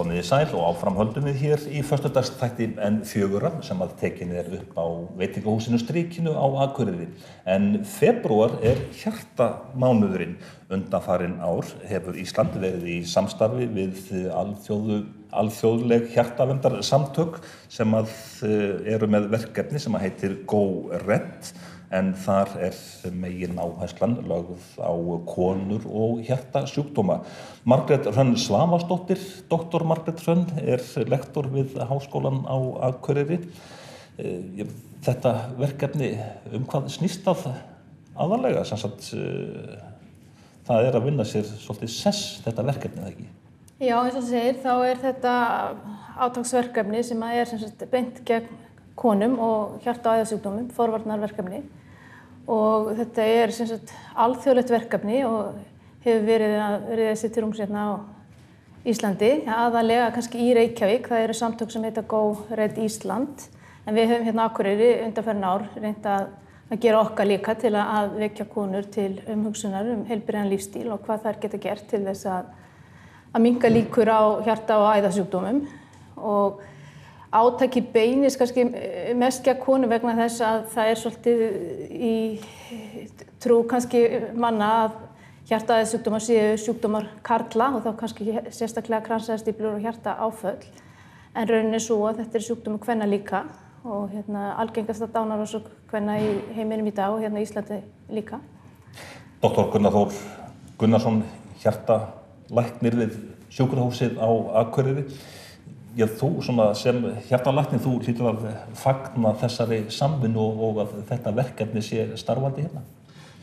Komið í sæl og áframhöldum við hér í förstudagstætti en fjögura sem að tekin er upp á veitingahúsinu Stríkinu á Akureyri. En februar er hjartamánuðurinn. Undanfarin ár hefur Ísland verið í samstarfi við alþjóðu, alþjóðleg hjartavendar samtök sem að eh, eru með verkefni sem að heitir Go Red en þar er megin áherslan lögð á konur og hjartasjúkdóma. Margret Hrönn Svavarsdóttir, doktor Margret Hrönn, er lektor við Háskólan á Akureyri. Eh, þetta verkefni um hvað snýst af aðalega, sem sagt, eh, það er að vinna sér svolítið sess þetta verkefni, eða ekki? Já, eins og segir, þá er þetta átagsverkefni sem er sagt, beint gegn konum og hjarta- og æðasjúkdómum, forvarnarverkefni og þetta er sagt, alþjóðlegt verkefni og hefur verið að verið þessi til rúmsérna á Íslandi, aðalega kannski í Reykjavík, það eru samtök sem heita Go Red Ísland. En við höfum hérna Akureyri undanferðin ár reynda að, að gera okkar líka til að vekja konur til umhugsunar um heilbyrjan lífstíl og hvað þær geta gert til þess að, að minga líkur á hjarta- og æðasjúkdómum. Og átaki beinis kannski mest gegn konu vegna þess að það er svolítið í trú kannski manna að hjartaðið sjúkdómar séu sjúkdómar karla og þá kannski sérstaklega kransæðastýplur og hjarta áföll en rauninni er svo að þetta er sjúkdómar hvenna líka og hérna algengast að dánar og svo hvenna í heiminum í dag og hérna í Íslandi líka. Dr. Gunnar Þór Gunnarsson, hjartalæknir við sjúkrahúsið á Akureyri Já, þú sem hjartalæknir, þú hlýtur að fagna þessari samvinnu og að þetta verkefni sé starfandi hérna?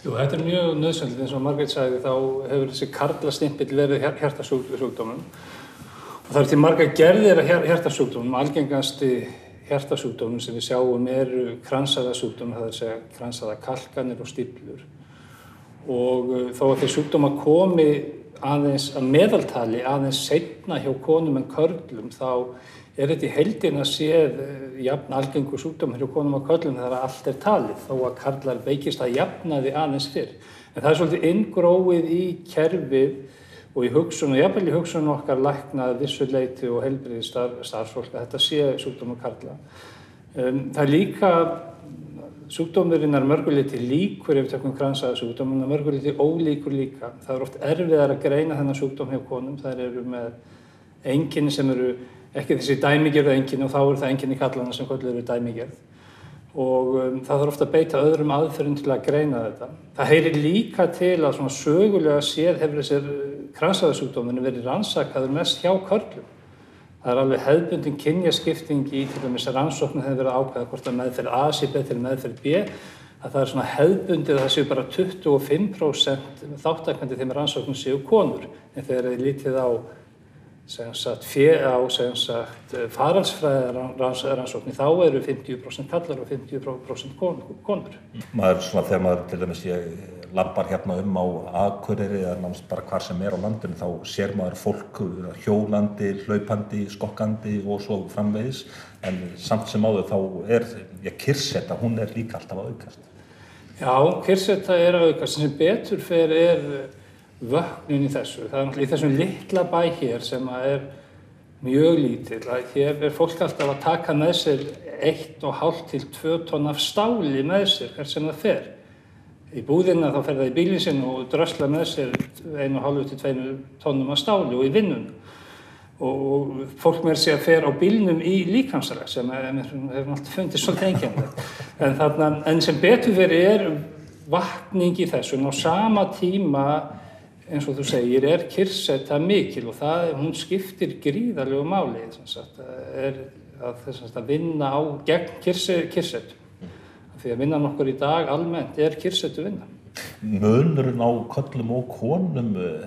Jú, þetta er mjög nöðsönlið eins og Margreit sagði þá hefur þessi karlastimpill verið hjartasjúkdómum. Og það er til marga gerðir að hjartasjúkdómum, algengasti hjartasjúkdómum sem við sjáum eru kransaðasjúkdómum, það er að segja kransaða kalkanir og stíplur og uh, þó að þeir sjúkdóma komi aðeins að meðaltali aðeins setna hjá konum en körlum þá er þetta í heldin að séð eh, jafn algengur sjúkdómar hjá konum og körlum þegar allt er talið þó að karlar veikist að jafna því aðeins fyrr. En það er svolítið inngróið í kerfið og í hugsun og jafnvel í hugsun okkar læknað vissuleiti og helbriði starf, starfsfólk að þetta sé sjúkdómar karla. Um, það er líka Sjúkdómurinn er mörguleiti líkur ef við tökum kransaða sjúkdómurinn er mörguleiti ólíkur líka. Það er oft erfiðar að greina þennan sjúkdóm hjá konum. Það eru með enginni sem eru ekki þessi dæmigerðu enginni og þá eru það enginni kallana sem kvöldur eru dæmigerð. Og um, það þarf ofta að beita öðrum aðferðum til að greina þetta. Það heyrir líka til að svona sögulega séð hefur þessir kransaða sjúkdómurinn verið rannsakaður mest hjá körlum. Það er alveg hefðbundin kynjaskipting í til dæmis rannsóknu hefur verið ákveða hvort að meðferð A sé betur en meðferð B að það er svona hefðbundið að það séu bara 25% þáttakandi þeim rannsóknu séu konur en þegar þið lítið á faralsfræði rannsóknu þá eru 50% kallar og 50% konur. Maður svona þegar maður til dæmis ég lappar hérna um á Akureyri eða náttúrulega bara hvar sem er á landinu þá sér maður fólk hjólandi, hlaupandi, skokkandi og svo framvegis en samt sem áður þá er, já, kyrsetta, hún er líka alltaf að aukast. Já, kyrsetta er að aukast, sem betur fer er vöknun í þessu. Það er náttúrulega í þessum litla bæ hér sem er mjög lítill að hér er fólk alltaf að taka með sér 1,5 til 2 tónn af stáli með sér hver sem það fer. Í búðina þá fer það í bílinn sinn og drösla með sér 1,5 til 2 tónnum af stáli og í vinnun og fólk með sér fer á bílnum í líkansræk sem hefur alltaf fundið svolítið engjörnlega en, þarna, en sem betur verið er vakning í þessu og á sama tíma eins og þú segir er kyrsetta mikil og það, hún skiptir gríðarlegu máli sagt, er að, að vinna á gegn kyrsettu því að vinnan okkur í dag almennt er kyrsetu vinna. Mönurinn á köllum og konum eh,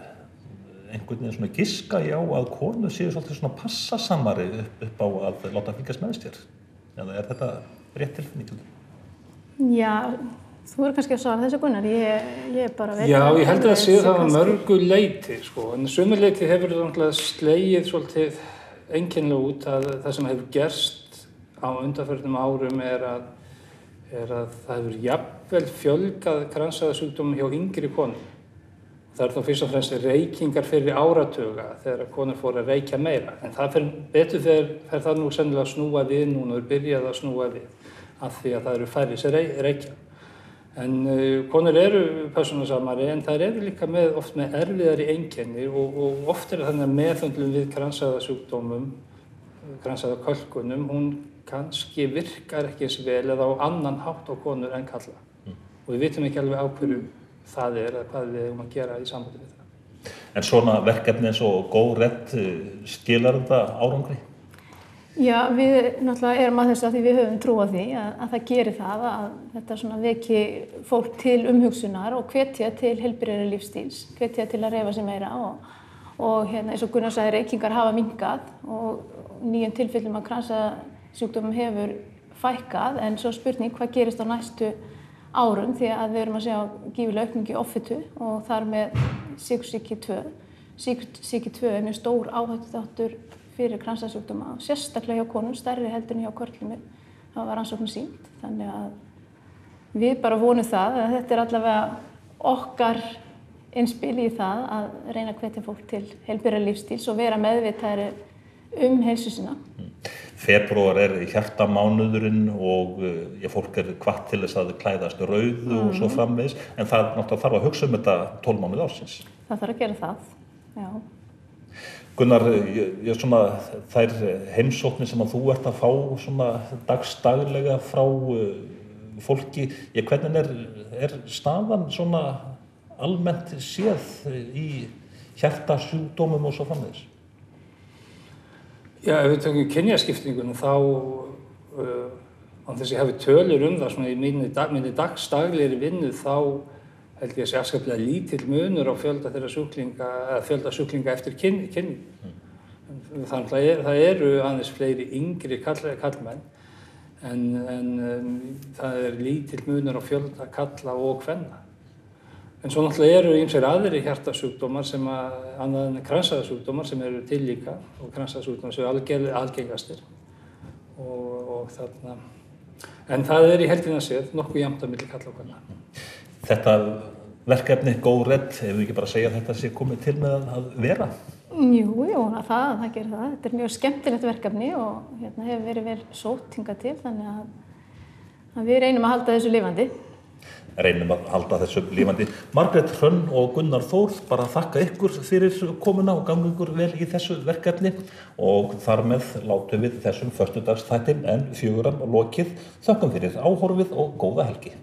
einhvern veginn svona giska já að konu séu svolítið svona passasamari upp, upp á að láta fylgjast með þér eða er þetta rétt tilfinning? Já, þú er kannski að svara þessu gunnar ég, ég bara veit Já, ég held að það séu það að mörgu leiti sko, en sumur leiti hefur það slegið svolítið enginlega út að það sem hefur gerst á undarförnum árum er að er að það hefur jafnvel fjölgað kransaðasjúkdómum hjá yngri konum Það er þá fyrst og fremst reykingar fyrir áratuga þegar konur fóru að reykja meira. En það fyrir betur þegar fer það nú sennilega snúa við núna og er byrjað að snúa við af því að það eru sem rey, reykja. En uh, konur eru personarsamari en það eru líka með, oft með erfiðari einkenni og, og oft er þannig að meðföndlum við kransæðasjúkdómum, kransæðakölkunum, hún kannski virkar ekki eins vel eða á annan hátt á konur en kalla. Mm. Og við vitum ekki alveg á hverju það er eða hvað við hefum að gera í sambandi við það. En svona verkefni eins og góð rétt skilar þetta árangri? Já, við náttúrulega erum að þessu að því við höfum trú á því að, að það gerir það að þetta svona veki fólk til umhugsunar og hvetja til helbriðari lífstíls, hvetja til að reyfa sig meira og, og hérna eins og Gunnar sagði reykingar hafa mingað og nýjum tilfellum að kransasjúkdómum hefur fækkað en svo spurning hvað gerist á næstu árum því að við erum að segja gífilega aukningi offitu og þar með síkusíki 2. Síkusíki 2 er mjög stór áhættu þáttur fyrir kransasjúkdóma, sérstaklega hjá konum, stærri heldur en hjá körlum. Það var rannsóknum sínt. Þannig að við bara vonum það að þetta er allavega okkar einspil í það að reyna að hvetja fólk til heilbyrja lífstíls og vera meðvitaðri um heilsu sína. Februar er hjartamánuðurinn og ég, eh, fólk er hvart til þess að klæðast rauðu mm og svo mhm. framvegs en það náttúrulega þarf að hugsa um þetta tólmánuð ársins. Það þarf að gera það, já. Gunnar, ég, ég svona, þær heimsóknir sem að þú ert að fá dagstaglega frá uh, fólki, ég, hvernig er, er staðan svona almennt séð í hjertasjúdómum og svo framvegis? Já, ef við tökum kynjaskiptingunum þá, uh, án þess að ég hafi tölur um það svona í minni, dag, minni dagstaglegri vinnu þá held ég að sé afskaplega lítill munur á fjölda þeirra sjúklinga, eða fjölda sjúklinga eftir kynni. Kyn. Mm. Þannig að það eru aðeins fleiri yngri kall, kallmenn en, en um, það er lítill munur á fjölda kalla og hvenna. En svo náttúrulega eru einsveir aðri hjartasjúkdómar sem að, annað en kransaðasjúkdómar sem eru til líka og kransaðasjúkdómar sem eru algengastir og, og þarna, en það er í heldina séð nokkuð jæmt að milli kalla og hvenna þetta verkefni góð redd, ef við ekki bara segja þetta sé komið til með að vera? Jú, jú, það, það gerir það. Þetta er mjög skemmtilegt verkefni og hérna hefur verið vel sótt hinga til þannig að, að við reynum að halda þessu lifandi. Reynum að halda þessu lifandi. Margret Hrönn og Gunnar Þórð, bara þakka ykkur fyrir komuna og gangi ykkur vel í þessu verkefni og þar með látum við þessum förstudagstættin en fjöguram lokið. Þakkum fyrir áhorfið og góða helgi.